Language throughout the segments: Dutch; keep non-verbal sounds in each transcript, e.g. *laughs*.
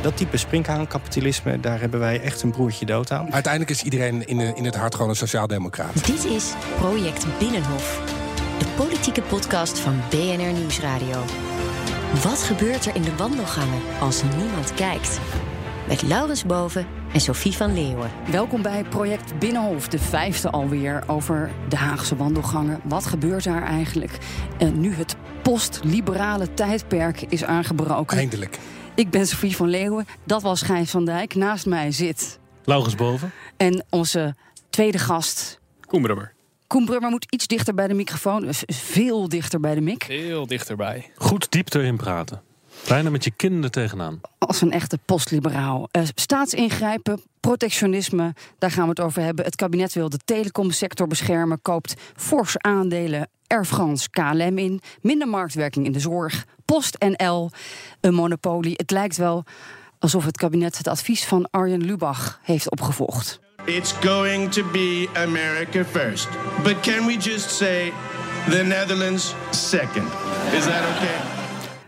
Dat type springhaankapitalisme, daar hebben wij echt een broertje dood aan. Uiteindelijk is iedereen in, in het hart gewoon een sociaaldemocraat. Dit is Project Binnenhof, de politieke podcast van BNR Nieuwsradio. Wat gebeurt er in de wandelgangen als niemand kijkt? Met Laurens Boven en Sophie van Leeuwen. Welkom bij Project Binnenhof, de vijfde alweer over de Haagse wandelgangen. Wat gebeurt daar eigenlijk? En nu het post-liberale tijdperk is aangebroken. Eindelijk. Ik ben Sophie van Leeuwen, dat was Gijs van Dijk. Naast mij zit... Laurens Boven. En onze tweede gast... Koen Brummer. Koen Brummer moet iets dichter bij de microfoon. Dus veel dichter bij de mic. Heel dichterbij. Goed diep erin praten. Bijna met je kinderen tegenaan. Als een echte postliberaal. Uh, staatsingrijpen, protectionisme, daar gaan we het over hebben. Het kabinet wil de telecomsector beschermen, koopt fors aandelen Air France KLM in, minder marktwerking in de zorg, Post NL, een monopolie. Het lijkt wel alsof het kabinet het advies van Arjen Lubach heeft opgevolgd. It's going to be America first. But can we just say the Netherlands second? Is that okay?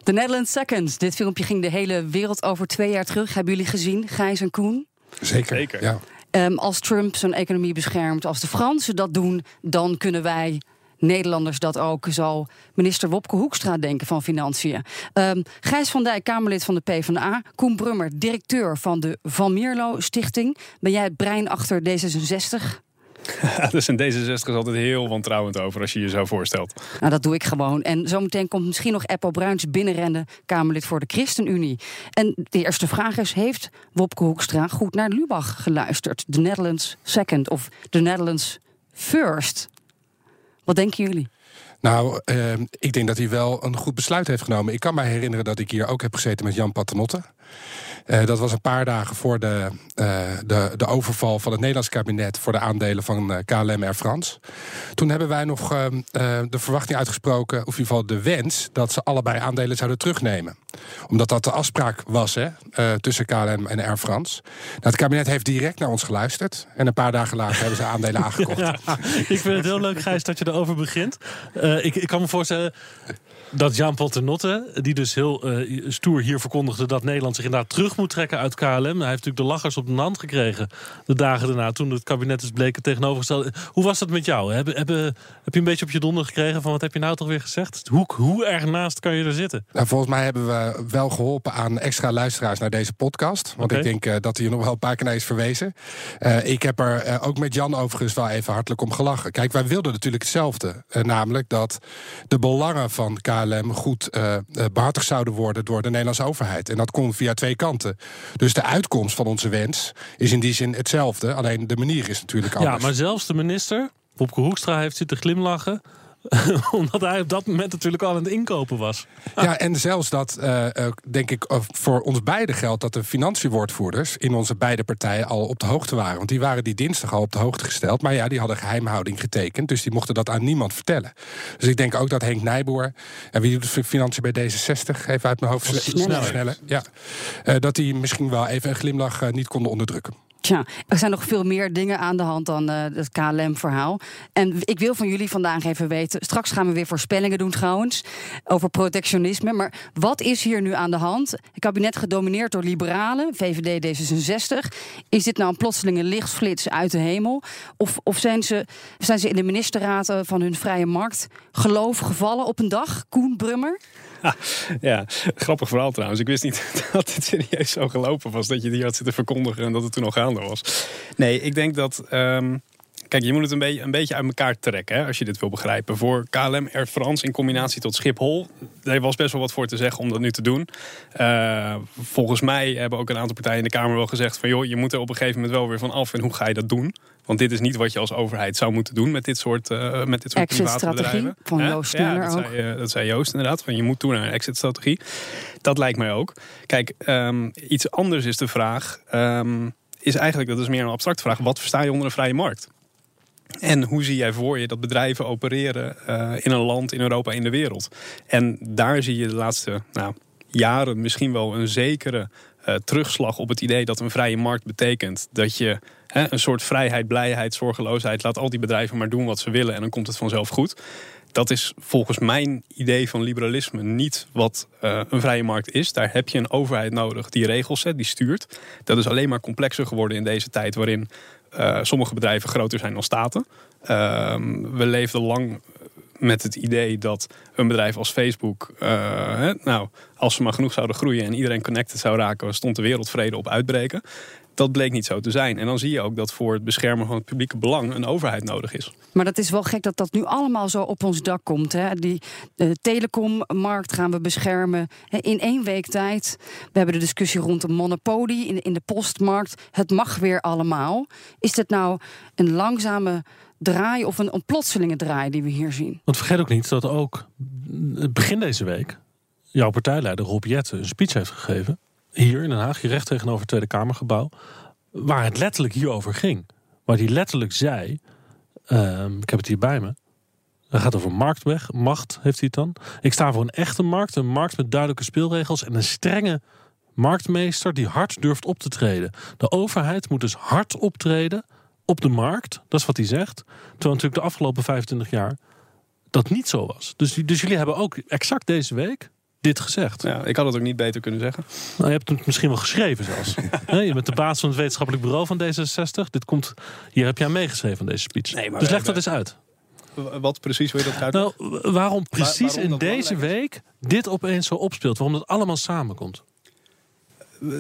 The Netherlands second. Dit filmpje ging de hele wereld over twee jaar terug. Hebben jullie gezien, Gijs en Koen? Zeker. Zeker. Ja. Um, als Trump zijn economie beschermt, als de Fransen dat doen, dan kunnen wij Nederlanders dat ook, zal minister Wopke Hoekstra denken van Financiën. Um, Gijs van Dijk, Kamerlid van de PvdA. Koen Brummer, directeur van de Van Mierlo Stichting. Ben jij het brein achter D66? *laughs* dus een D66 is altijd heel wantrouwend over als je je zo voorstelt. Nou, dat doe ik gewoon. En zometeen komt misschien nog Eppo Bruins binnenrennen, Kamerlid voor de ChristenUnie. En de eerste vraag is: heeft Wopke Hoekstra goed naar Lubach geluisterd? The Netherlands second of the Netherlands first? Wat denken jullie? Nou, uh, ik denk dat hij wel een goed besluit heeft genomen. Ik kan me herinneren dat ik hier ook heb gezeten met Jan Paternotte. Uh, dat was een paar dagen voor de, uh, de, de, overval van het Nederlands kabinet voor de aandelen van uh, KLM Air France. Toen hebben wij nog de verwachting uitgesproken, of in ieder geval de wens, dat ze allebei aandelen zouden terugnemen. Omdat dat de afspraak was hè, tussen KLM en Air France. Nou, het kabinet heeft direct naar ons geluisterd. En een paar dagen later hebben ze aandelen *laughs* aangekocht. Ja, ik vind het heel leuk, Gijs, dat je erover begint. ik, ik kan me voorstellen dat Jan Paternotte, die dus heel uh, stoer hier verkondigde dat Nederland zich inderdaad terug moet trekken uit KLM. Hij heeft natuurlijk de lachers op de hand gekregen de dagen daarna, toen het kabinet is bleken tegenovergesteld. Hoe was dat met jou? Heb, heb, heb je een beetje op je donder gekregen van wat heb je nou toch weer gezegd? Hoe, hoe erg naast kan je er zitten? Nou, volgens mij hebben we wel geholpen aan extra luisteraars naar deze podcast. Want ik denk uh, dat hij nog wel een paar keer naar is verwezen. Uh, ik heb er ook met Jan overigens wel even hartelijk om gelachen. Kijk, wij wilden natuurlijk hetzelfde. namelijk dat de belangen van KLM KLM goed uh, behartigd zouden worden door de Nederlandse overheid. En dat kon via twee kanten. Dus de uitkomst van onze wens is in die zin hetzelfde. Alleen de manier is natuurlijk anders. Ja, maar zelfs de minister, Wopke Hoekstra, heeft zitten glimlachen. *laughs* Omdat hij op dat moment natuurlijk al aan het inkopen was. Ja, en zelfs dat, uh, denk ik, voor ons beiden geldt dat de financiewoordvoerders in onze beide partijen al op de hoogte waren. Want die waren die dinsdag al op de hoogte gesteld. Maar ja, die hadden geheimhouding getekend. Dus die mochten dat aan niemand vertellen. Dus ik denk ook dat Henk Nijboer, en wie doet de financiën bij D66, even uit mijn hoofd sneller. sneller ja, uh, dat die misschien wel even een glimlach niet konden onderdrukken. Tja, er zijn nog veel meer dingen aan de hand dan uh, het KLM-verhaal. En ik wil van jullie vandaag even weten. Straks gaan we weer voorspellingen doen trouwens. Over protectionisme. Maar wat is hier nu aan de hand? Het kabinet gedomineerd door liberalen, VVD D66. Is dit nou een plotselinge lichtflits uit de hemel? Of, of zijn, ze, zijn ze in de ministerraad van hun vrije markt geloof gevallen op een dag? Koen Brummer? *laughs* ja, grappig verhaal trouwens. Ik wist niet *laughs* dat dit serieus zo gelopen was. Dat je die had zitten verkondigen en dat het toen al was. Nee, ik denk dat... Um, Kijk, je moet het een beetje, een beetje uit elkaar trekken hè, als je dit wil begrijpen. Voor KLM Air France in combinatie tot Schiphol, daar was best wel wat voor te zeggen om dat nu te doen. Uh, volgens mij hebben ook een aantal partijen in de Kamer wel gezegd van joh, je moet er op een gegeven moment wel weer van af en hoe ga je dat doen? Want dit is niet wat je als overheid zou moeten doen met dit soort, uh, met dit soort private bedrijven. Van Joost ja, dat, ook. Zei, uh, dat zei Joost inderdaad. Van je moet doen naar een exit-strategie. Dat lijkt mij ook. Kijk, um, iets anders is de vraag. Um, is eigenlijk, dat is meer een abstracte vraag. Wat versta je onder een vrije markt? En hoe zie jij voor je dat bedrijven opereren uh, in een land, in Europa, in de wereld? En daar zie je de laatste nou, jaren misschien wel een zekere uh, terugslag op het idee dat een vrije markt betekent dat je hè, een soort vrijheid, blijheid, zorgeloosheid laat al die bedrijven maar doen wat ze willen en dan komt het vanzelf goed dat is volgens mijn idee van liberalisme niet wat uh, een vrije markt is. Daar heb je een overheid nodig die regels zet, die stuurt. Dat is alleen maar complexer geworden in deze tijd waarin uh, sommige bedrijven groter zijn dan staten. Uh, we leefden lang met het idee dat een bedrijf als Facebook, uh, hè, nou, als ze maar genoeg zouden groeien en iedereen connected zou raken, stond de wereldvrede op uitbreken. Dat bleek niet zo te zijn. En dan zie je ook dat voor het beschermen van het publieke belang een overheid nodig is. Maar dat is wel gek dat dat nu allemaal zo op ons dak komt. Hè? Die de telecommarkt gaan we beschermen in één week tijd. We hebben de discussie rond de monopolie in, in de postmarkt. Het mag weer allemaal. Is dit nou een langzame draai of een, een plotselinge draai die we hier zien? Want vergeet ook niet dat ook begin deze week jouw partijleider Rob Jetten een speech heeft gegeven hier in Den Haag, recht tegenover het Tweede Kamergebouw, waar het letterlijk hierover ging. Waar hij letterlijk zei, uh, ik heb het hier bij me, het gaat over marktweg, macht heeft hij het dan. Ik sta voor een echte markt, een markt met duidelijke speelregels en een strenge marktmeester die hard durft op te treden. De overheid moet dus hard optreden op de markt, dat is wat hij zegt. Terwijl natuurlijk de afgelopen 25 jaar dat niet zo was. Dus, dus jullie hebben ook exact deze week dit gezegd. Ja, ik had het ook niet beter kunnen zeggen. Nou, je hebt het misschien wel geschreven zelfs. *laughs* je bent de baas van het wetenschappelijk bureau van D66. Dit komt, hier heb jij meegeschreven aan deze speech. Nee, maar dus leg dat eens uit. Wat precies wil je dat uit? Nou, waarom precies in deze week dit opeens zo opspeelt? Waarom het allemaal samenkomt?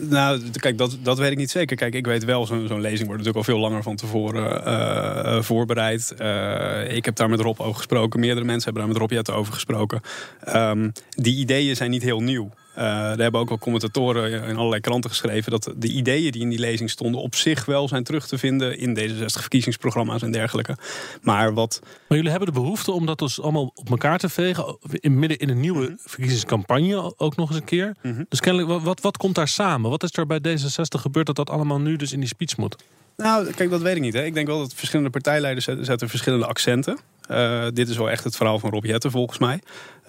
Nou, kijk, dat, dat weet ik niet zeker. Kijk, ik weet wel, zo'n lezing wordt natuurlijk al veel langer van tevoren uh, voorbereid. Uh, ik heb daar met Rob over gesproken. Meerdere mensen hebben daar met Rob Jette over gesproken. Um, die ideeën zijn niet heel nieuw. Uh, er hebben ook wel commentatoren in allerlei kranten geschreven dat de ideeën die in die lezing stonden op zich wel zijn terug te vinden in D66 verkiezingsprogramma's en dergelijke. Maar wat. Maar jullie hebben de behoefte om dat dus allemaal op elkaar te vegen, in midden in een nieuwe mhm. verkiezingscampagne ook nog eens een keer. Mhm. Dus kennelijk, wat, wat komt daar samen? Wat is er bij D66 gebeurd dat dat allemaal nu dus in die speech moet? Nou, kijk, dat weet ik niet. Hè. Ik denk wel dat verschillende partijleiders zetten verschillende accenten. Uh, dit is wel echt het verhaal van Rob Jetten, volgens mij.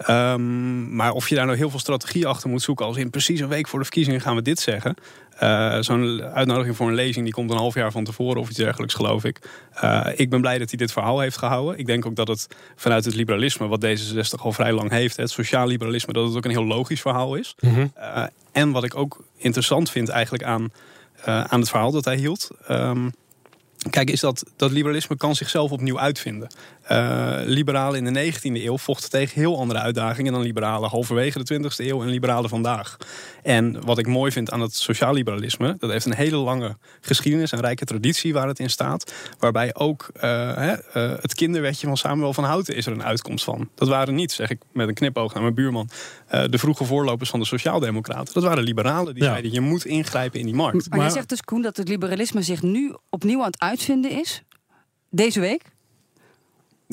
Um, maar of je daar nou heel veel strategie achter moet zoeken... als in precies een week voor de verkiezingen gaan we dit zeggen... Uh, Zo'n uitnodiging voor een lezing die komt een half jaar van tevoren of iets dergelijks, geloof ik. Uh, ik ben blij dat hij dit verhaal heeft gehouden. Ik denk ook dat het vanuit het liberalisme, wat D66 al vrij lang heeft, het sociaal liberalisme, dat het ook een heel logisch verhaal is. Mm -hmm. uh, en wat ik ook interessant vind eigenlijk aan, aan het verhaal dat hij hield. Um, Kijk, is dat, dat liberalisme kan zichzelf opnieuw uitvinden. Uh, liberalen in de 19e eeuw vochten tegen heel andere uitdagingen dan liberalen halverwege de 20e eeuw en liberalen vandaag. En wat ik mooi vind aan het sociaal liberalisme, dat heeft een hele lange geschiedenis, een rijke traditie waar het in staat. Waarbij ook uh, uh, het kinderwetje van Samuel van Houten is er een uitkomst van. Dat waren niet, zeg ik met een knipoog naar mijn buurman, de vroege voorlopers van de Sociaaldemocraten. Dat waren liberalen die ja. zeiden: je moet ingrijpen in die markt. Maar, maar je zegt dus, Koen, dat het liberalisme zich nu opnieuw aan het uitvinden is? Deze week?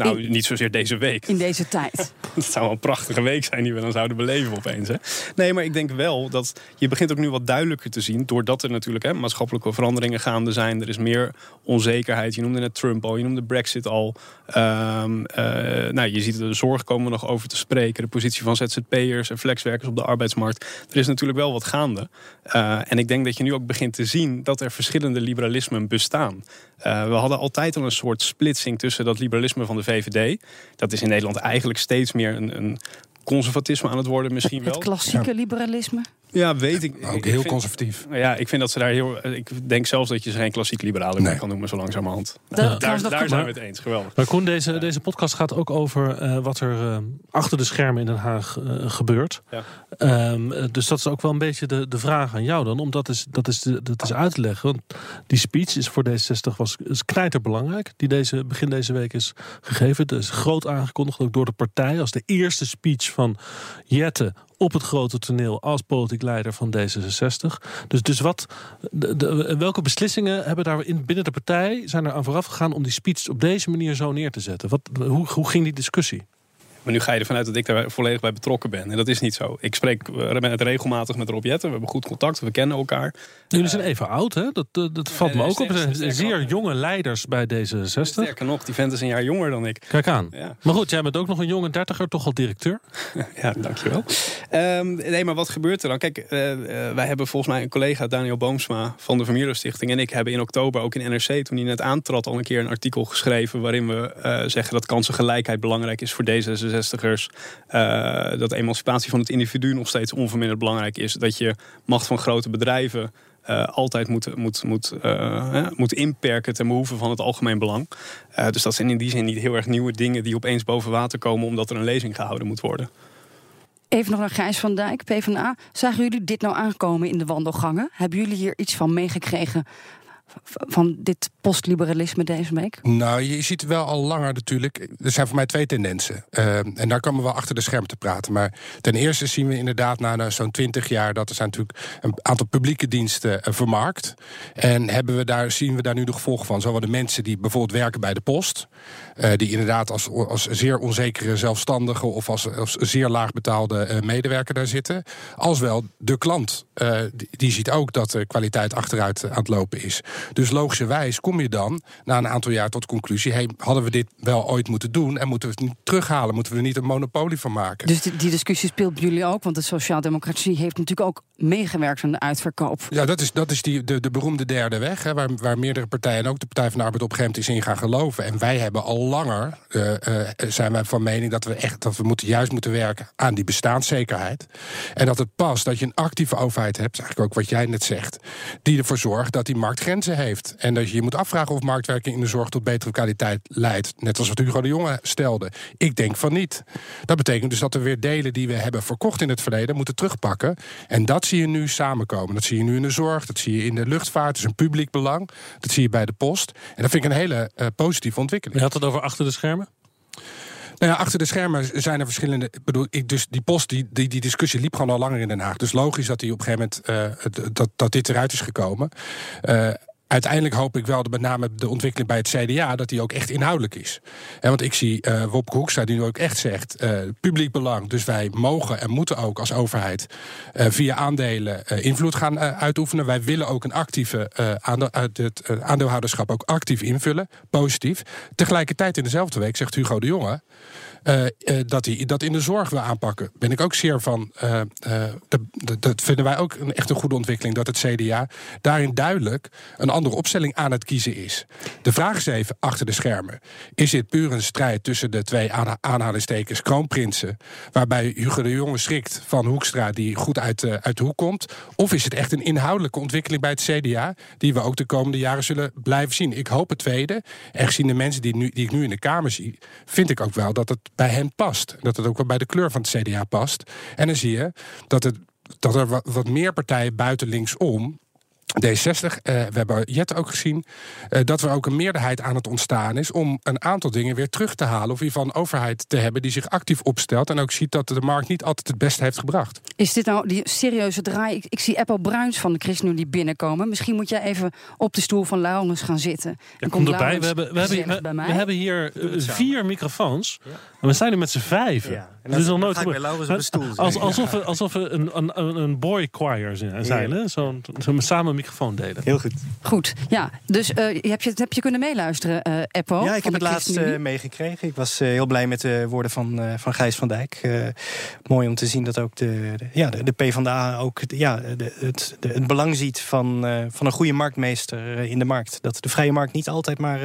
Nou, niet zozeer deze week. In deze tijd. *laughs* Het zou wel een prachtige week zijn die we dan zouden beleven opeens. Hè? Nee, maar ik denk wel dat je begint ook nu wat duidelijker te zien. Doordat er natuurlijk hè, maatschappelijke veranderingen gaande zijn. Er is meer onzekerheid. Je noemde net Trump al, je noemde Brexit al. Um, uh, nou, je ziet de zorg komen we nog over te spreken. De positie van ZZP'ers en flexwerkers op de arbeidsmarkt. Er is natuurlijk wel wat gaande. Uh, en ik denk dat je nu ook begint te zien dat er verschillende liberalismen bestaan. Uh, we hadden altijd al een soort splitsing tussen dat liberalisme van de VVD. Dat is in Nederland eigenlijk steeds meer een, een conservatisme aan het worden misschien wel. Het klassieke liberalisme? Ja, weet ik. Ook heel conservatief. Ja, ik vind dat ze daar heel. Ik denk zelfs dat je ze geen klassiek liberalen meer kan noemen, zo langzamerhand. Ja. Daar, daar zijn we het eens. Geweldig. Maar Koen, deze, deze podcast gaat ook over uh, wat er uh, achter de schermen in Den Haag uh, gebeurt. Ja. Um, dus dat is ook wel een beetje de, de vraag aan jou dan, om dat is, dat is, de, dat is uit te leggen. Want die speech is voor D66 was is belangrijk, die deze, begin deze week is gegeven. Het is groot aangekondigd ook door de partij als de eerste speech van Jette op het grote toneel als politiek leider van D66. Dus, dus wat, welke beslissingen hebben daar in, binnen de partij zijn er aan vooraf gegaan om die speech op deze manier zo neer te zetten? Wat, hoe, hoe ging die discussie? Maar nu ga je ervan uit dat ik daar volledig bij betrokken ben. En dat is niet zo. Ik spreek het regelmatig met Rob Jetten. We hebben goed contact, we kennen elkaar. Jullie zijn even oud, hè? Dat, dat, dat valt me ook op. Er zijn zeer jonge leiders bij D66. Sterker nog, die vent is een jaar jonger dan ik. Kijk aan. Ja. Maar goed, jij bent ook nog een jonge dertiger, toch al directeur? *laughs* ja, dankjewel. Um, nee, maar wat gebeurt er dan? Kijk, uh, wij hebben volgens mij een collega, Daniel Boomsma van de Vermeerder Stichting... en ik hebben in oktober ook in NRC, toen hij net aantrad... al een keer een artikel geschreven waarin we uh, zeggen dat kansengelijkheid belangrijk is voor D66'ers. Uh, dat emancipatie van het individu nog steeds onverminderd belangrijk is. Dat je macht van grote bedrijven uh, altijd moet, moet, moet, uh, moet inperken ten behoeve van het algemeen belang. Dus dat zijn in die zin niet heel erg nieuwe dingen die opeens boven water komen omdat er een lezing gehouden moet worden. Even nog naar Gijs van Dijk, PvdA. Zagen jullie dit nou aankomen in de wandelgangen? Hebben jullie hier iets van meegekregen van dit postliberalisme deze week? Nou, je ziet wel al langer natuurlijk. Er zijn voor mij twee tendensen. Uh, en daar komen we wel achter de scherm te praten. Maar ten eerste zien we inderdaad na zo'n twintig jaar dat er zijn natuurlijk een aantal publieke diensten uh, vermarkt. En hebben we daar, zien we daar nu de gevolgen van. Zowel de mensen die bijvoorbeeld werken bij de post, uh, die inderdaad als, als zeer onzekere zelfstandige of als, als zeer laag betaalde medewerker daar zitten. Als wel de klant. Die, ziet ook dat de kwaliteit achteruit aan het lopen is. Dus logischerwijs kom je dan na een aantal jaar tot de conclusie: hey, hadden we dit wel ooit moeten doen en moeten we het niet terughalen? Moeten we er niet een monopolie van maken? Dus die, die discussie speelt bij jullie ook, want de sociaaldemocratie heeft natuurlijk ook meegewerkt aan de uitverkoop. Ja, dat is, dat is die, de, de beroemde derde weg, hè, waar, waar meerdere partijen, ook de Partij van de Arbeid, op een gegeven moment is in gaan geloven. En wij hebben al langer, uh, uh, zijn wij van mening dat we echt dat we moeten, juist moeten werken aan die bestaanszekerheid. En dat het past dat je een actieve overheid hebt, eigenlijk ook wat jij net zegt, die ervoor zorgt dat die markt grenzen heeft. En dat je je moet afvragen of marktwerking in de zorg tot betere kwaliteit leidt. Net als wat Hugo de Jonge stelde. Ik denk van niet. Dat betekent dus dat we weer delen die we hebben verkocht in het verleden moeten terugpakken. En dat zie je nu samenkomen. Dat zie je nu in de zorg, dat zie je in de luchtvaart. Dat is een publiek belang. Dat zie je bij de post. En dat vind ik een hele uh, positieve ontwikkeling. Je had het over achter de schermen? Nou ja, achter de schermen zijn er verschillende. Ik bedoel, ik, dus die post, die, die, die discussie liep gewoon al langer in Den Haag. Dus logisch dat hij op een gegeven moment uh, dat, dat dit eruit is gekomen. Uh, uiteindelijk hoop ik wel, met name de ontwikkeling bij het CDA, dat die ook echt inhoudelijk is. Want ik zie uh, Wopke Hoekstra die nu ook echt zegt, uh, publiek belang, dus wij mogen en moeten ook als overheid uh, via aandelen invloed gaan uitoefenen. Wij willen ook een actieve het aandeelhouderschap ook actief invullen, positief. Tegelijkertijd in dezelfde week zegt Hugo de Jonge, uh, uh, dat hij dat in de zorg wil aanpakken. Ben ik ook zeer van. Uh, dat vinden wij ook een, echt een goede ontwikkeling. Dat het CDA daarin duidelijk een andere opstelling aan het kiezen is. De vraag is even achter de schermen. Is dit puur een strijd tussen de twee aanhalingstekens kroonprinsen. Waarbij Hugo de Jonge schrikt van Hoekstra, die goed uit, uit de hoek komt? Of is het echt een inhoudelijke ontwikkeling bij het CDA. die we ook de komende jaren zullen blijven zien? Ik hoop het tweede. En gezien de mensen die, nu, die ik nu in de Kamer zie, vind ik ook wel dat het bij hen past. Dat het ook wel bij de kleur van het CDA past. En dan zie je dat, het, dat er wat, meer partijen buiten linksom D60, uh, we hebben Jet ook gezien, uh, dat er ook een meerderheid aan het ontstaan is om een aantal dingen weer terug te halen. Of in ieder geval een overheid te hebben die zich actief opstelt en ook ziet dat de markt niet altijd het beste heeft gebracht. Is dit nou die serieuze draai? Ik, ik zie Apple Bruins van de ChristenUnie binnenkomen. Misschien moet jij even op de stoel van Laurens gaan zitten. Ja, kom erbij. We hebben, we, hebben, we, we hebben hier uh, vier microfoons. Ja. En we zijn er met z'n vijf. Ja. En dat is al nooit gebeurd. Als, alsof we, alsof we een, een, een boy choir zijn. Hè? Zo'n zo samen microfoon delen. Heel goed. Goed, ja. Dus uh, heb, je, heb je kunnen meeluisteren, uh, Eppo? Ja, ik heb het laatst uh, meegekregen. Ik was heel blij met de woorden van, van Gijs van Dijk. mooi om te zien dat ook de, de ja, de, de PvdA ook ja, de, het, de, het belang ziet van, van een goede marktmeester in de markt. Dat de vrije markt niet altijd maar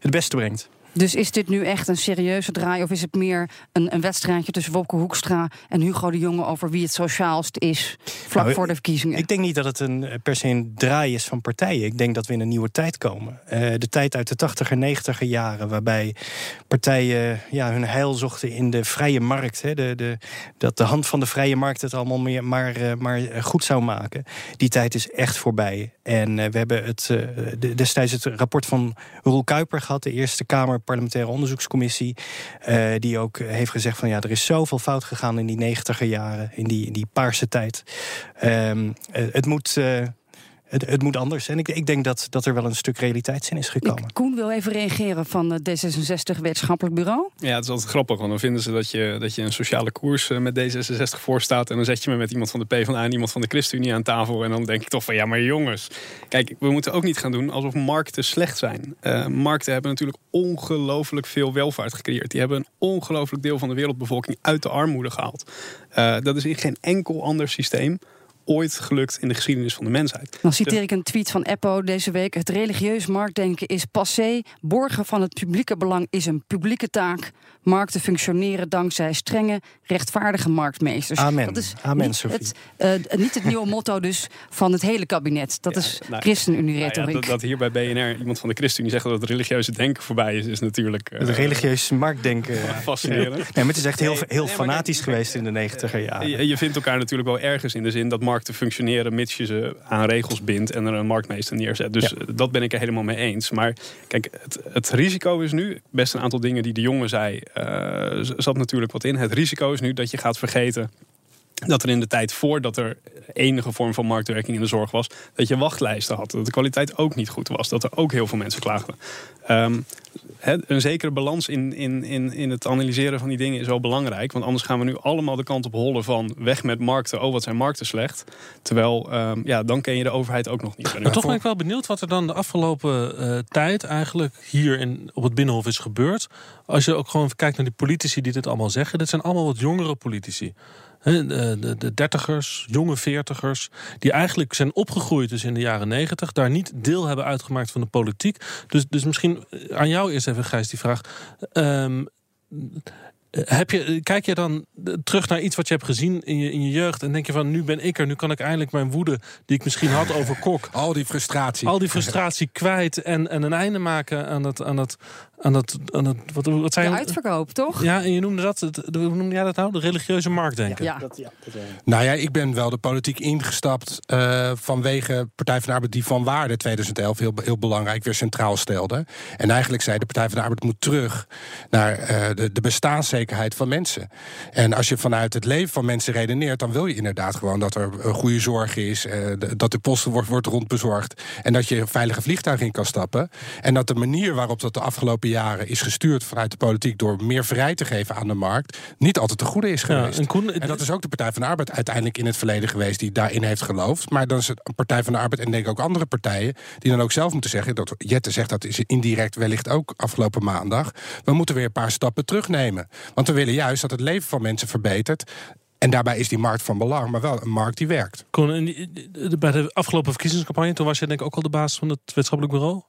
het beste brengt. Dus is dit nu echt een serieuze draai? Of is het meer een, een wedstrijdje tussen Wopke Hoekstra en Hugo de Jonge over wie het sociaalst is vlak nou, voor de verkiezingen? Ik denk niet dat het een, per se een draai is van partijen. Ik denk dat we in een nieuwe tijd komen. Uh, de tijd uit de 80er, 90er jaren, waarbij partijen ja, hun heil zochten in de vrije markt. Hè, de, de, dat de hand van de vrije markt het allemaal meer, maar, uh, maar goed zou maken. Die tijd is echt voorbij. En uh, we hebben het, destijds het rapport van Roel Kuiper gehad, de Eerste Kamer parlementaire onderzoekscommissie. Uh, die ook heeft gezegd van ja, er is zoveel fout gegaan in die negentiger jaren, in die, in die paarse tijd. Um, het moet. Het, het moet anders. En ik, ik denk dat, dat er wel een stuk realiteitszin is gekomen. Ik, Koen wil even reageren van het D66 Wetenschappelijk Bureau. Ja, het is altijd grappig, want dan vinden ze dat je, dat je een sociale koers eh, met D66 voorstaat. En dan zet je me met iemand van de PvdA en iemand van de ChristenUnie aan tafel. En dan denk ik toch van ja, maar jongens. Kijk, we moeten ook niet gaan doen alsof markten slecht zijn. Uh, markten hebben natuurlijk ongelooflijk veel welvaart gecreëerd. Die hebben een ongelooflijk deel van de wereldbevolking uit de armoede gehaald. Uh, dat is in geen enkel ander systeem ooit gelukt in de geschiedenis van de mensheid. Dan citeer ik een tweet van Eppo deze week. Het religieus marktdenken is passé. Borgen van het publieke belang is een publieke taak. Markten functioneren dankzij strenge, rechtvaardige marktmeesters. Amen. Dat is Amen, niet Sophie. het, uh, niet het nieuwe motto dus van het hele kabinet. Dat Ja, is nou, ChristenUnie-retoriek. Nou ja, dat, dat hier bij BNR iemand van de ChristenUnie zegt dat het religieuze denken voorbij is, is natuurlijk eh, Het religieus marktdenken. fascinerend. Nee, maar het is echt heel, heel nee, fanatisch geweest in de negentiger jaren. Je, je vindt elkaar natuurlijk wel ergens in de zin dat markten functioneren mits je ze aan regels bindt en er een marktmeester neerzet. Dus Ja. eh, dat ben ik er helemaal mee eens. Maar kijk, het, het risico is nu, best een aantal dingen die de jongen zei, eh, zat natuurlijk wat in. Het risico is nu dat je gaat vergeten dat er in de tijd voordat er enige vorm van marktwerking in de zorg was, dat je wachtlijsten had. Dat de kwaliteit ook niet goed was. Dat er ook heel veel mensen klaagden. Ehm, hè, een zekere balans in, in, in, in het analyseren van die dingen is wel belangrijk. Want anders gaan we nu allemaal de kant op hollen van weg met markten. Oh, wat zijn markten slecht. Terwijl, ehm, ja, dan ken je de overheid ook nog niet. Maar toch ben ik wel benieuwd wat er dan de afgelopen eh, tijd eigenlijk hier in, op het Binnenhof is gebeurd. Als je ook gewoon kijkt naar die politici die dit allemaal zeggen. Dit zijn allemaal wat jongere politici. De, de, de dertigers, jonge veertigers, die eigenlijk zijn opgegroeid dus in de jaren negentig, daar niet deel hebben uitgemaakt van de politiek. Dus, dus misschien eh, aan jou eerst even, Gijs, die vraag. Ehm, heb je, kijk je dan terug naar iets wat je hebt gezien in je, in je jeugd en denk je van nu ben ik er, nu kan ik eindelijk mijn woede die ik misschien had over Kok, Al die frustratie. al die frustratie kwijt en, en een einde maken aan dat, aan dat, aan dat, aan dat wat, wat zei De je? uitverkoop, toch? Ja, en je noemde dat, het- hoe noemde jij dat nou? De religieuze marktdenken. Ja. Nou ja, ik ben wel de politiek ingestapt eh, vanwege Partij van de Arbeid die van waarde 2011 heel, heel belangrijk weer centraal stelde. En eigenlijk zei de Partij van de Arbeid moet terug naar eh, de, de bestaanszekerheid van mensen. En als je vanuit het leven van mensen redeneert, dan wil je inderdaad gewoon dat er een goede zorg is, eh, dat de post wordt, wordt rondbezorgd en dat je een veilige vliegtuig in kan stappen. En dat de manier waarop dat de afgelopen jaren is gestuurd vanuit de politiek door meer vrijheid te geven aan de markt, niet altijd te goede is Ja, geweest. en Koen, En dat is ook de Partij van de Arbeid uiteindelijk in het verleden geweest die daarin heeft geloofd. Maar dan is het Partij van de Arbeid en denk ik ook andere partijen die dan ook zelf moeten zeggen. Dat Jette zegt dat is indirect wellicht ook afgelopen maandag. We moeten weer een paar stappen terugnemen. Want we willen juist dat het leven van mensen verbetert. En daarbij is die markt van belang, maar wel een markt die werkt. Koen, bij de afgelopen verkiezingscampagne, toen was je denk ik ook al de baas van het wetenschappelijk bureau.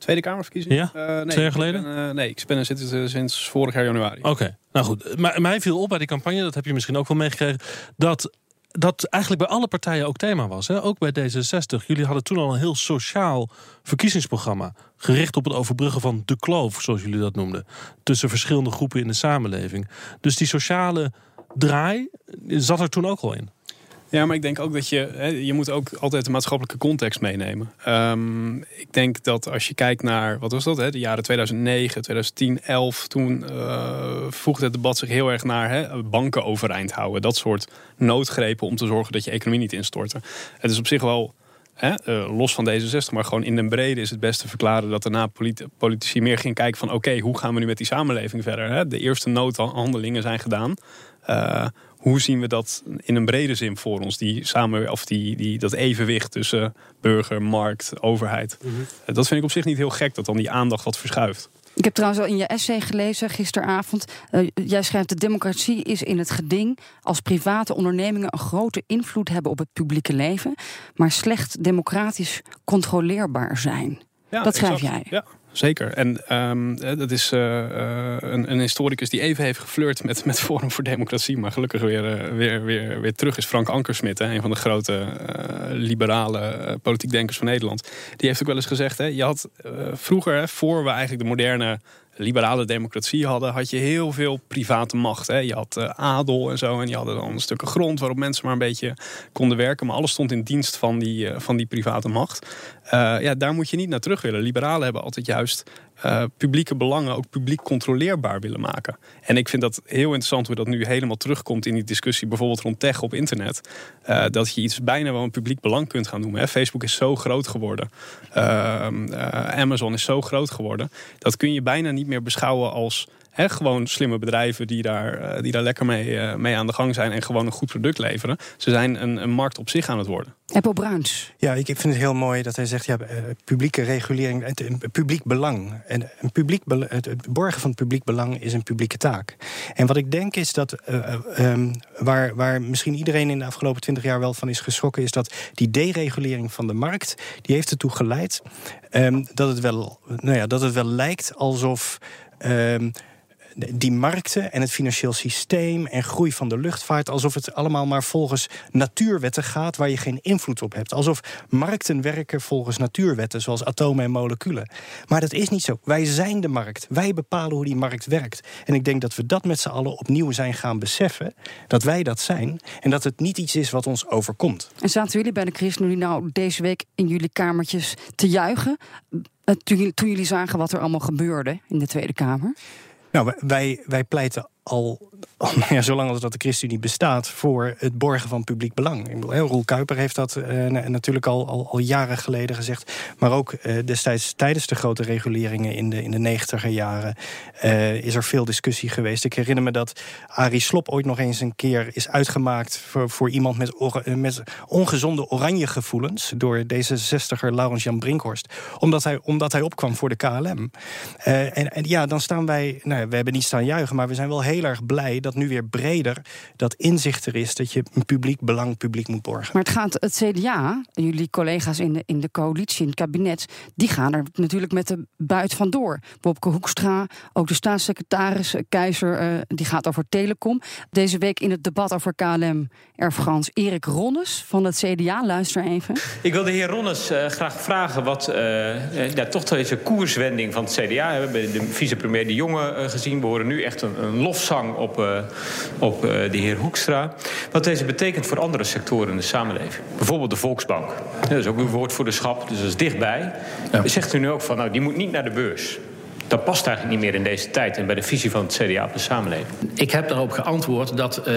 Tweede Kamerverkiezing? Ja? Eh, nee, Twee jaar ik geleden? ben, eh, nee, ik ben er sinds, eh, sinds vorig jaar januari. Oké, nou goed. Maar mij viel op bij die campagne, dat heb je misschien ook wel meegekregen, dat dat eigenlijk bij alle partijen ook thema was. Hè? Ook bij D66. Jullie hadden toen al een heel sociaal verkiezingsprogramma. Gericht op het overbruggen van de kloof, zoals jullie dat noemden. Tussen verschillende groepen in de samenleving. Dus die sociale draai zat er toen ook al in. Ja, maar ik denk ook dat je, hè, je moet ook altijd de maatschappelijke context meenemen. Ehm, ik denk dat als je kijkt naar, wat was dat, hè, de jaren 2009, 2010, 11, toen eh voegde het debat zich heel erg naar hè, banken overeind houden. Dat soort noodgrepen om te zorgen dat je economie niet instortte. Het is op zich wel eh, los van D66, maar gewoon in den brede is het best te verklaren dat daarna politi- politici meer gingen kijken van oké, hoe gaan we nu met die samenleving verder? De eerste noodhandelingen zijn gedaan. Eh, hoe zien we dat in een brede zin voor ons? Die samen, of die, die, dat evenwicht tussen burger, markt, overheid. Eh, Dat vind ik op zich niet heel gek dat dan die aandacht wat verschuift. Ik heb trouwens al in je essay gelezen gisteravond. eh, jij schrijft: de democratie is in het geding als private ondernemingen een grote invloed hebben op het publieke leven, maar slecht democratisch controleerbaar zijn. Ja, Dat schrijf exact. jij. Ja, zeker. En ehm, eh, dat is eh, eh, een, een historicus die even heeft geflirt met, met Forum voor Democratie, maar gelukkig weer, weer, weer, weer terug is. Frank Ankersmit, hè, een van de grote liberale politiek denkers van Nederland. Die heeft ook wel eens gezegd: hè, je had vroeger, hè, voor we eigenlijk de moderne liberale democratie hadden, had je heel veel private macht. Hè. Je had eh, adel en zo. En je had dan stukken grond waarop mensen maar een beetje konden werken. Maar alles stond in dienst van die, eh, van die private macht. Eh, ja, daar moet je niet naar terug willen. Liberalen hebben altijd juist eh, publieke belangen ook publiek controleerbaar willen maken. En ik vind dat heel interessant hoe dat nu helemaal terugkomt in die discussie, bijvoorbeeld rond tech op internet. Uh, dat je iets bijna wel een publiek belang kunt gaan noemen. Hè. Facebook is zo groot geworden. Uh, Amazon is zo groot geworden. Dat kun je bijna niet meer beschouwen als He, gewoon slimme bedrijven die daar, die daar lekker mee, mee aan de gang zijn en gewoon een goed product leveren. Ze zijn een, een markt op zich aan het worden. Apple Bruins. Ja, ik vind het heel mooi dat hij zegt: ja, publieke regulering, het, publiek belang. En een publiek het borgen van het publiek belang is een publieke taak. En wat ik denk is dat uh, um, waar, waar misschien iedereen in de afgelopen twintig jaar wel van is geschrokken, is dat die deregulering van de markt, die heeft ertoe geleid um, dat, het wel, nou ja, dat het wel lijkt alsof. Um, die markten en het financieel systeem en groei van de luchtvaart, alsof het allemaal maar volgens natuurwetten gaat waar je geen invloed op hebt. Alsof markten werken volgens natuurwetten, zoals atomen en moleculen. Maar dat is niet zo. Wij zijn de markt. Wij bepalen hoe die markt werkt. En ik denk dat we dat met z'n allen opnieuw zijn gaan beseffen, dat wij dat zijn en dat het niet iets is wat ons overkomt. En zaten jullie bij de ChristenUnie nou deze week in jullie kamertjes te juichen? Eh, toen jullie zagen wat er allemaal gebeurde in de Tweede Kamer? Nou, wij, wij pleiten al, al *laughs* ja, zolang als dat de ChristenUnie bestaat, voor het borgen van publiek belang. Ik bedoel, Roel Kuiper heeft dat uh, natuurlijk al, al, jaren geleden gezegd. Maar ook uh, destijds tijdens de grote reguleringen in de, in de negentiger jaren uh, is er veel discussie geweest. Ik herinner me dat Arie Slop ooit nog eens een keer is uitgemaakt voor, voor iemand met, met ongezonde oranje gevoelens door D66er Laurens Jan Brinkhorst. Omdat hij, omdat hij opkwam voor de KLM. en, en ja, dan staan wij, nou, we hebben niet staan juichen, maar we zijn wel heel heel erg blij dat nu weer breder dat inzicht er is dat je een publiek belang publiek moet borgen. Maar het gaat het CDA, jullie collega's in de, in de coalitie, in het kabinet, die gaan er natuurlijk met de buit vandoor. Bobke Hoekstra, ook de staatssecretaris eh, Keizer, uh, die gaat over telecom. Deze week in het debat over KLM Air France, Erik Ronnes van het CDA. Luister even. Ik wil de heer Ronnes uh, graag vragen wat uh, ja, toch deze koerswending van het CDA. We hebben de vicepremier De Jonge gezien. We horen nu echt een, een lof op, uh, op uh, de heer Hoekstra. Wat deze betekent voor andere sectoren in de samenleving. Bijvoorbeeld de Volksbank. Dat is ook uw woordvoerderschap, dus dat is dichtbij. Ja. Zegt u nu ook van, nou, die moet niet naar de beurs dat past eigenlijk niet meer in deze tijd en bij de visie van het CDA op de samenleving. Ik heb daarop geantwoord dat uh,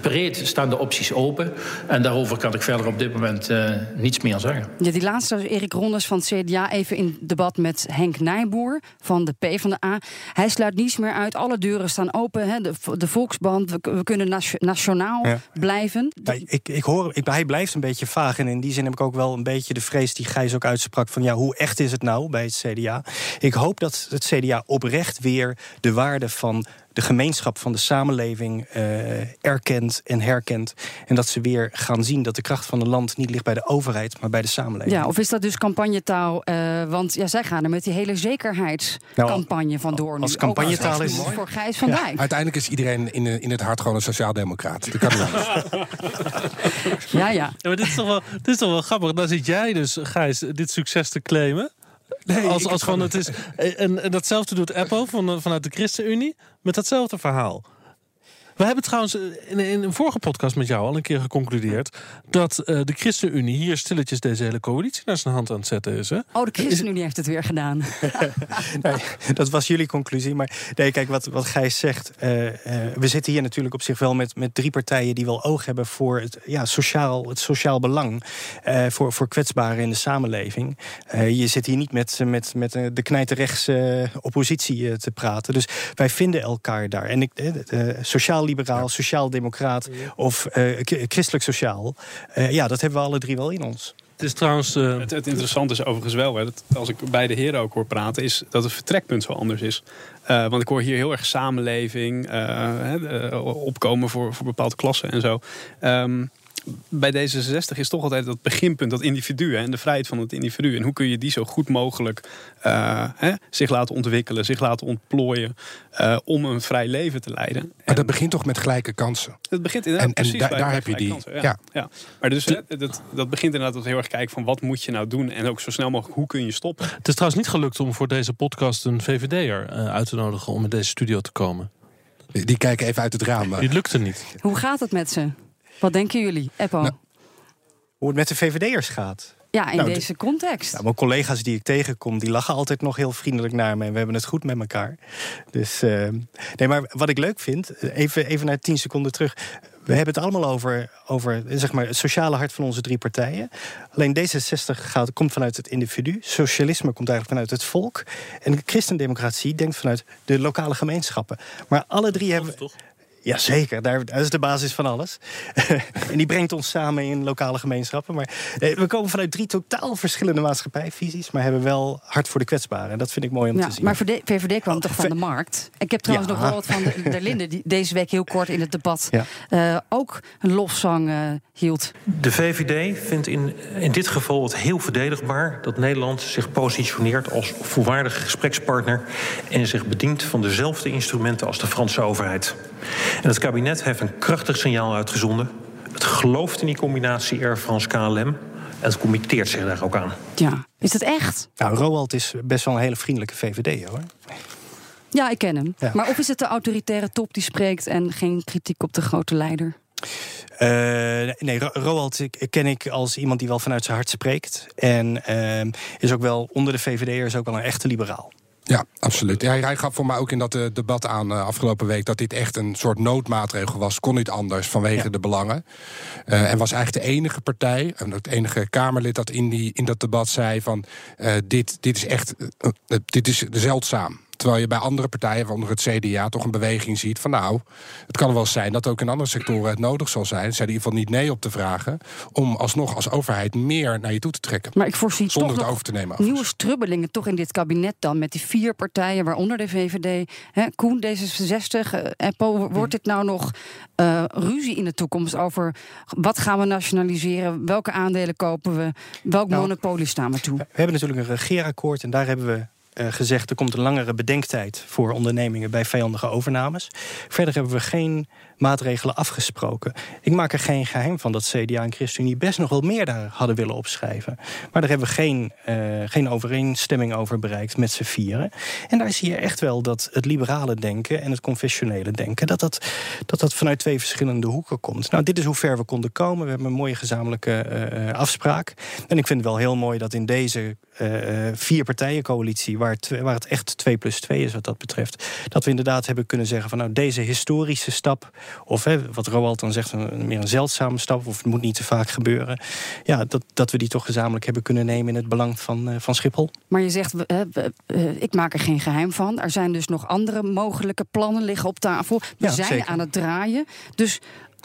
breed staan de opties open. En daarover kan ik verder op dit moment uh, niets meer zeggen. Ja, die laatste was Erik Rondes van het CDA even in debat met Henk Nijboer van de P van de A. Hij sluit niets meer uit. Alle deuren staan open. Hè. De, de Volksband, we, we kunnen nationaal ja. blijven. Ja, ik, ik hoor, ik, hij blijft een beetje vaag. En in die zin heb ik ook wel een beetje de vrees die Gijs ook uitsprak van ja, hoe echt is het nou bij het CDA? Ik hoop dat dat het CDA oprecht weer de waarde van de gemeenschap van de samenleving uh, erkent en herkent. En dat ze weer gaan zien dat de kracht van het land niet ligt bij de overheid, maar bij de samenleving. Ja, of is dat dus campagnetaal? Uh, want ja, zij gaan er met die hele zekerheidscampagne nou, vandoor. Als campagnetaal is voor Gijs van ja, Dijk. Uiteindelijk is iedereen in, in het hart gewoon een sociaaldemocraat. Dat kan niet ja, ja. ja maar dit, is toch wel, dit is toch wel grappig. Dan zit jij dus, Gijs, dit succes te claimen. Nee, als, als van het is. En, en datzelfde doet Apple van, vanuit de ChristenUnie met datzelfde verhaal. We hebben trouwens in, in, een vorige podcast met jou al een keer geconcludeerd dat uh, de ChristenUnie hier stilletjes deze hele coalitie naar zijn hand aan het zetten is. Hè? Oh, de ChristenUnie heeft het weer gedaan. *laughs* *laughs* nee, dat was jullie conclusie. Maar nee, kijk, wat, wat Gijs zegt. Uh, uh, we zitten hier natuurlijk op zich wel met, met drie partijen die wel oog hebben voor het, ja, sociaal, het sociaal belang. voor, voor kwetsbaren in de samenleving. je zit hier niet met, met, met de knijterrechtse oppositie te praten. Dus wij vinden elkaar daar. En ik, sociaal liberaal, sociaal-democraat of uh, christelijk sociaal. Uh, ja, dat hebben we alle drie wel in ons. Het is trouwens. Uh... Het, het, interessante is overigens wel, hè, dat als ik bij de heren ook hoor praten, is dat het vertrekpunt zo anders is. Uh, want ik hoor hier heel erg samenleving, uh, opkomen voor, voor bepaalde klassen en zo. Um, bij D66 is toch altijd dat beginpunt, dat individu en de vrijheid van het individu. En hoe kun je die zo goed mogelijk uh, hè, zich laten ontwikkelen, zich laten ontplooien uh, om een vrij leven te leiden. Maar en, dat begint toch met gelijke kansen? Het begint inderdaad en, precies en daar heb je die. Kansen, ja, ja. ja, Maar dus dat, dat begint inderdaad met heel erg kijken van wat moet je nou doen en ook zo snel mogelijk hoe kun je stoppen. Het is trouwens niet gelukt om voor deze podcast een VVD'er uh, uit te nodigen om in deze studio te komen. Die, die kijken even uit het raam. Die lukte niet. Hoe gaat het met ze? Wat denken jullie, Eppo? Nou, hoe het met de VVD'ers gaat? Ja, in Nou, deze context. Nou, mijn collega's die ik tegenkom, die lachen altijd nog heel vriendelijk naar me. En we hebben het goed met elkaar. Dus eh, nee, maar wat ik leuk vind, even, even naar tien seconden terug. We hebben het allemaal over, over zeg maar, het sociale hart van onze drie partijen. Alleen D66 gaat, komt vanuit het individu. Socialisme komt eigenlijk vanuit het volk. En de christendemocratie denkt vanuit de lokale gemeenschappen. Maar alle drie hebben. Toch? Jazeker, daar, dat is de basis van alles. *laughs* en die brengt ons samen in lokale gemeenschappen. Maar eh, we komen vanuit drie totaal verschillende maatschappijvisies, maar hebben wel hart voor de kwetsbaren. En dat vind ik mooi om Ja, te zien. maar VVD, VVD kwam toch van de markt? Ik heb trouwens Ja. nog wel wat van de, Linde... die deze week heel kort in het debat Ja. eh, ook een lofzang eh, hield. De VVD vindt in, in dit geval het heel verdedigbaar dat Nederland zich positioneert als volwaardige gesprekspartner en zich bedient van dezelfde instrumenten als de Franse overheid. En het kabinet heeft een krachtig signaal uitgezonden. Het gelooft in die combinatie Air France KLM en het committeert zich daar ook aan. Ja, is het echt? Nou, Roald is best wel een hele vriendelijke VVD hoor. Ja, ik ken hem. Ja. Maar of is het de autoritaire top die spreekt... en geen kritiek op de grote leider? Eh, nee, Ro- Roald ken ik als iemand die wel vanuit zijn hart spreekt. En ehm, is ook wel onder de VVD'ers ook wel een echte liberaal. Ja, absoluut. Hij, hij gaf voor mij ook in dat eh, debat aan eh, afgelopen week dat dit echt een soort noodmaatregel was. Kon niet anders vanwege Ja. de belangen. Eh, en was eigenlijk de enige partij, en het enige Kamerlid dat in, die, in dat debat zei van dit, dit is echt dit is zeldzaam. Terwijl je bij andere partijen, waaronder het CDA, toch een beweging ziet van nou, het kan wel zijn dat ook in andere sectoren het nodig zal zijn, zei in ieder geval niet nee op te vragen, om alsnog als overheid meer naar je toe te trekken. Maar ik voorzie Zonder toch het nog over te nemen. overigens. nieuwe strubbelingen toch in dit kabinet dan... met die vier partijen, waaronder de VVD, hè, Koen, D66, eh, EPO. Wordt dit nou nog eh, ruzie in de toekomst over... wat gaan we nationaliseren, welke aandelen kopen we... welk Nou, monopolie staan we toe? We hebben natuurlijk een regeerakkoord en daar hebben we gezegd... er komt een langere bedenktijd voor ondernemingen bij vijandige overnames. Verder hebben we geen maatregelen afgesproken. Ik maak er geen geheim van dat CDA en ChristenUnie best nog wel meer daar hadden willen opschrijven. Maar daar hebben we geen, eh, geen overeenstemming over bereikt met z'n vieren. En daar zie je echt wel dat het liberale denken en het confessionele denken... dat dat, dat, dat vanuit twee verschillende hoeken komt. Nou, dit is hoe ver we konden komen. We hebben een mooie gezamenlijke eh, afspraak. En ik vind het wel heel mooi dat in deze eh, vier partijencoalitie... Waar waar het echt 2 plus 2 is wat dat betreft... dat we inderdaad hebben kunnen zeggen van... nou, deze historische stap, of hè, wat Roald dan zegt... Een, meer een zeldzame stap, of het moet niet te vaak gebeuren... ja, dat, dat we die toch gezamenlijk hebben kunnen nemen... in het belang van, eh, van Schiphol. Maar je zegt, we- hè, we- eh, ik maak er geen geheim van. Er zijn dus nog andere mogelijke plannen liggen op tafel. We Ja, zijn zeker. aan het draaien. Dus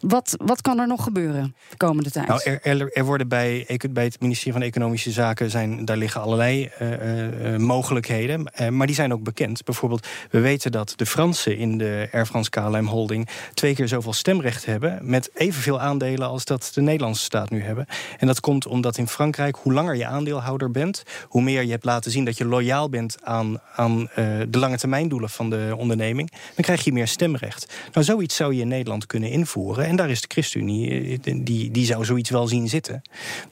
wat, wat kan er nog gebeuren de komende tijd? Nou, er, er, er worden bij, het ministerie van Economische Zaken zijn, daar liggen allerlei eh, eh, eh, mogelijkheden, maar die zijn ook bekend. Bijvoorbeeld, we weten dat de Fransen in de Air France KLM holding twee keer zoveel stemrecht hebben met evenveel aandelen als dat de Nederlandse staat nu hebben. En dat komt omdat in Frankrijk, hoe langer je aandeelhouder bent, hoe meer je hebt laten zien dat je loyaal bent aan, aan de lange termijndoelen van de onderneming, dan krijg je meer stemrecht. Nou, zoiets zou je in Nederland kunnen invoeren. En daar is de ChristenUnie, eh, die, die zou zoiets wel zien zitten.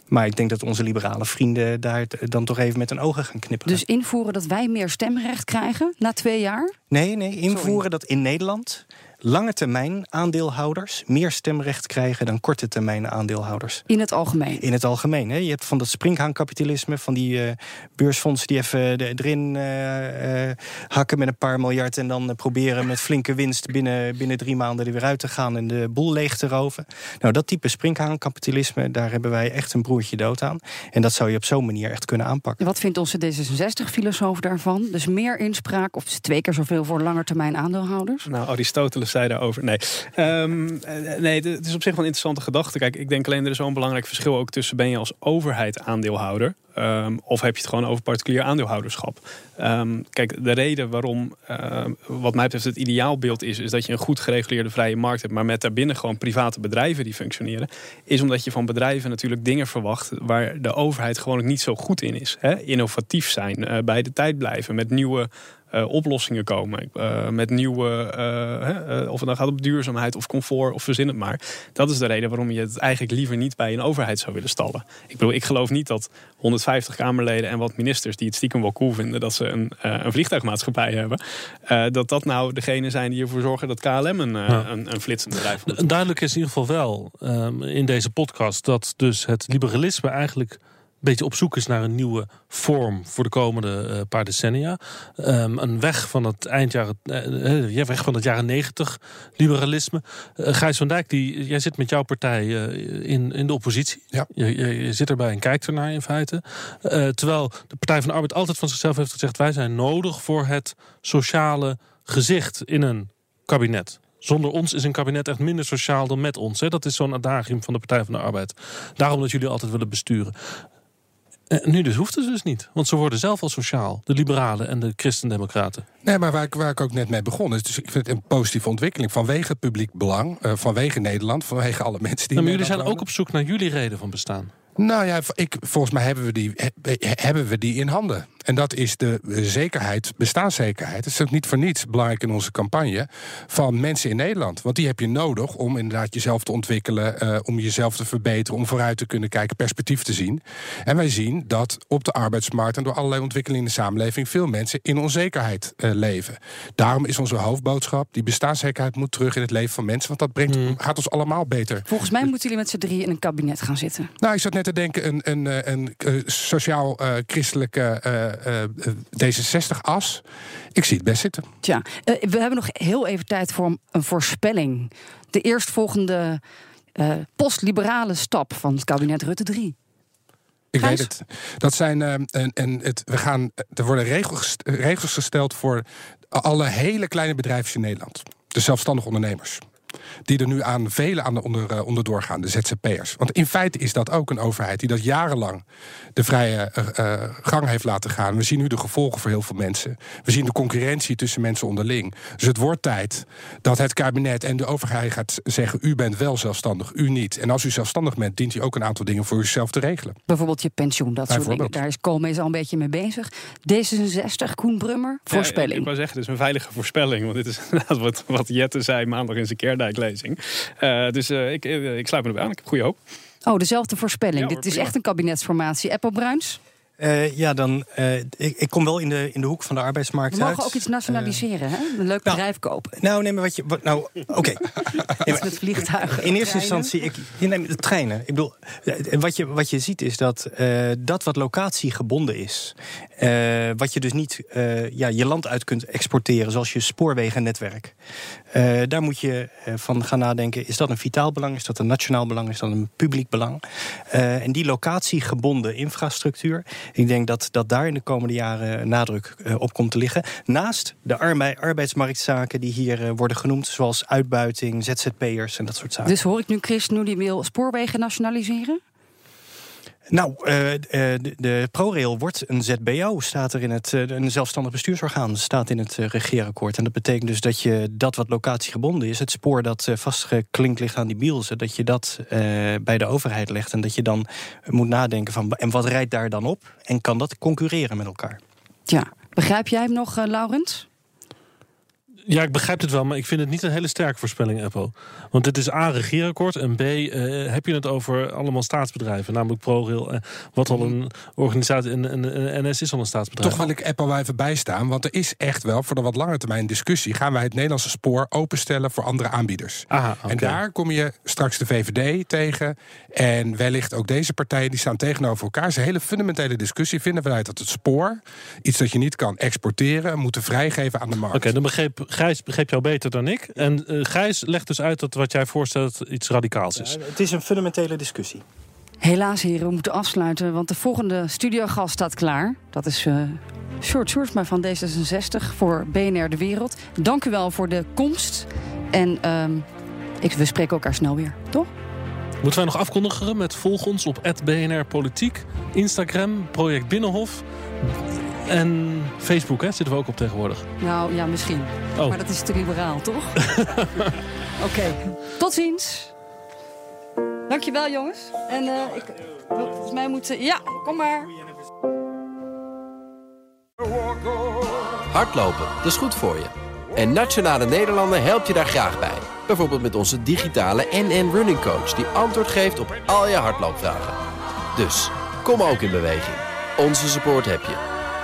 Maar ik denk dat onze liberale vrienden daar dan toch even met een ogen gaan knipperen. Dus invoeren dat wij meer stemrecht krijgen na twee jaar? Nee, nee, invoeren dat in Nederland lange termijn aandeelhouders meer stemrecht krijgen dan korte termijn aandeelhouders. In het algemeen. In het algemeen. Hè. Je hebt van dat springhaankapitalisme, van die eh, beursfondsen die even de- erin eh, eh, hakken met een paar miljard en dan eh, proberen met flinke winst binnen, binnen drie maanden er weer uit te gaan en de boel leeg te roven. Nou, dat type springhaankapitalisme, daar hebben wij echt een broertje dood aan. En dat zou je op zo'n manier echt kunnen aanpakken. Wat vindt onze D66-filosoof daarvan? Dus meer inspraak of twee keer zoveel voor langetermijn aandeelhouders? Nou, Aristoteles zei daarover. Nee, Ehm, eh, nee het is op zich wel een interessante gedachte. Kijk, ik denk alleen er is een belangrijk verschil ook tussen ben je als overheid aandeelhouder. ehm, of heb je het gewoon over particulier aandeelhouderschap? Ehm, kijk, de reden waarom, wat mij betreft, het ideaalbeeld is, is dat je een goed gereguleerde vrije markt hebt, maar met daarbinnen gewoon private bedrijven die functioneren, is omdat je van bedrijven natuurlijk dingen verwacht waar de overheid gewoon niet zo goed in is. Hè? Innovatief zijn, eh, bij de tijd blijven, met nieuwe eh, oplossingen komen. eh, met nieuwe, eh, of het dan gaat op duurzaamheid of comfort of verzin het maar. Dat is de reden waarom je het eigenlijk liever niet bij een overheid zou willen stallen. Ik bedoel, ik geloof niet dat 150 Kamerleden en wat ministers die het stiekem wel cool vinden dat ze een, een vliegtuigmaatschappij hebben, dat dat nou degene zijn die ervoor zorgen dat KLM een, Ja. een, een flitsend bedrijf wordt. Duidelijk is in ieder geval wel ehm, in deze podcast dat dus het liberalisme eigenlijk beetje op zoek is naar een nieuwe vorm voor de komende uh, paar decennia. Um, een weg van het eindjaren, uh, uh, weg van het jaren negentig liberalisme. Gijs van Dijk, die, jij zit met jouw partij in, in de oppositie. Ja. Je, je, je, zit erbij en kijkt ernaar in feite. terwijl de Partij van de Arbeid altijd van zichzelf heeft gezegd: wij zijn nodig voor het sociale gezicht in een kabinet. Zonder ons is een kabinet echt minder sociaal dan met ons. Hè? Dat is zo'n adagium van de Partij van de Arbeid. Daarom dat jullie altijd willen besturen. En nu dus hoeft het dus niet. Want ze worden zelf al sociaal. De liberalen en de christendemocraten. Nee, maar waar ik, waar ik ook net mee begon is... Dus ik vind het een positieve ontwikkeling. Vanwege het publiek belang, uh, vanwege Nederland... vanwege alle mensen die... Nou, maar jullie zijn ook op zoek naar jullie reden van bestaan. Nou ja, ik, volgens mij hebben we, die, hebben we die in handen. En dat is de zekerheid, bestaanszekerheid. Het is ook niet voor niets belangrijk in onze campagne van mensen in Nederland. Want die heb je nodig om inderdaad jezelf te ontwikkelen, uh, om jezelf te verbeteren, om vooruit te kunnen kijken, perspectief te zien. En wij zien dat op de arbeidsmarkt en door allerlei ontwikkelingen in de samenleving veel mensen in onzekerheid uh, leven. Daarom is onze hoofdboodschap: die bestaanszekerheid moet terug in het leven van mensen, want dat brengt, mm. gaat ons allemaal beter. Volgens mij moeten jullie met z'n drie in een kabinet gaan zitten. Nou, ik zat net te denken, een, een, een, een uh, sociaal-christelijke uh, D66-as. Ik zie het best zitten. Tja, we hebben nog heel even tijd voor een voorspelling. De eerstvolgende postliberale stap van het kabinet Rutte 3. Ik weet het. Dat zijn. en, en het, we gaan, er worden regels, regels gesteld voor alle hele kleine bedrijven in Nederland. De zelfstandige ondernemers die er nu aan vele aan de onder, uh, onderdoor gaan, de ZZP'ers. Want in feite is dat ook een overheid die dat jarenlang de vrije uh, gang heeft laten gaan. We zien nu de gevolgen voor heel veel mensen. We zien de concurrentie tussen mensen onderling. Dus het wordt tijd dat het kabinet en de overheid gaat zeggen: u bent wel zelfstandig, u niet. En als u zelfstandig bent, dient u ook een aantal dingen voor uzelf te regelen. Bijvoorbeeld je pensioen, dat soort dingen. Daar is Koolmees al een beetje mee bezig. D66, Koen Brummer, voorspelling. Ja, ik wou zeggen, het is een veilige voorspelling. Want dit is *laughs* inderdaad wat, wat Jette zei maandag in zijn Keerdijklezing. Uh, dus uh, ik, ik sluit me erbij aan. Ik heb goede hoop. Oh, dezelfde voorspelling. Ja, Dit is echt een kabinetsformatie. Apple Bruins? Uh, ja, dan. Uh, ik, ik, kom wel in de, in de hoek van de arbeidsmarkt. We mogen ook iets nationaliseren, uh, hè? Een leuk nou, bedrijf kopen. Nou, neem maar wat je. Wat, nou, oké. *laughs* Okay. met vliegtuigen. In eerste instantie, ik, je neemt de treinen. Ik bedoel, wat je, wat je ziet is dat dat wat locatiegebonden is. wat je dus niet ja, je land uit kunt exporteren, zoals je spoorwegennetwerk. Daar moet je van gaan nadenken: is dat een vitaal belang? Is dat een nationaal belang? Is dat een publiek belang? en die locatiegebonden infrastructuur ik denk dat, dat daar in de komende jaren nadruk op komt te liggen. Naast de arbeidsmarktzaken die hier worden genoemd, zoals uitbuiting, ZZP'ers en dat soort zaken. Dus hoor ik nu Chris nu die wil spoorwegen nationaliseren? Nou, uh, de, de, ProRail wordt een ZBO, staat er in het uh, een zelfstandig bestuursorgaan, staat in het regeerakkoord. En dat betekent dus dat je dat wat locatiegebonden is, het spoor dat vastgeklinkt ligt aan die bielsen, dat je dat bij de overheid legt en dat je dan moet nadenken van en wat rijdt daar dan op en kan dat concurreren met elkaar? Ja, begrijp jij hem nog, Laurens? Ja, ik begrijp het wel, maar ik vind het niet een hele sterke voorspelling, Apple. Want het is A, regeerakkoord. En B, uh, heb je het over allemaal staatsbedrijven. Namelijk ProRail, uh, wat al een organisatie... En, en, NS is al een staatsbedrijf. Toch wil ik Apple wel even bijstaan. Want er is echt wel, voor de wat lange termijn discussie... gaan wij het Nederlandse spoor openstellen voor andere aanbieders. Aha, okay. En daar kom je straks de VVD tegen. En wellicht ook deze partijen, die staan tegenover elkaar. Een hele fundamentele discussie. Vinden wij dat het spoor, iets dat je niet kan exporteren... moeten vrijgeven aan de markt. Oké, dan begreep Gijs begreep jou beter dan ik. En uh, Gijs legt dus uit dat wat jij voorstelt iets radicaals is. Ja, het is een fundamentele discussie. Helaas, heren, we moeten afsluiten, want de volgende studiogast staat klaar. Dat is uh, Short Sjoerdsma van D66 voor BNR De Wereld. Dank u wel voor de komst. En uh, ik, we spreken elkaar snel weer, toch? Moeten wij nog afkondigen met volg ons op BNR Politiek, Instagram, Project Binnenhof. En Facebook, hè, zitten we ook op tegenwoordig. Nou ja, misschien. Oh. Maar dat is te liberaal, toch? *laughs* Oké, okay. tot ziens. Dankjewel, jongens. En uh, ik, volgens mij moeten... Ja, kom maar. Hardlopen, dat is goed voor je. En Nationale Nederlanden helpt je daar graag bij. Bijvoorbeeld met onze digitale NN Running Coach... die antwoord geeft op al je hardloopvragen. Dus, kom ook in beweging. Onze support heb je.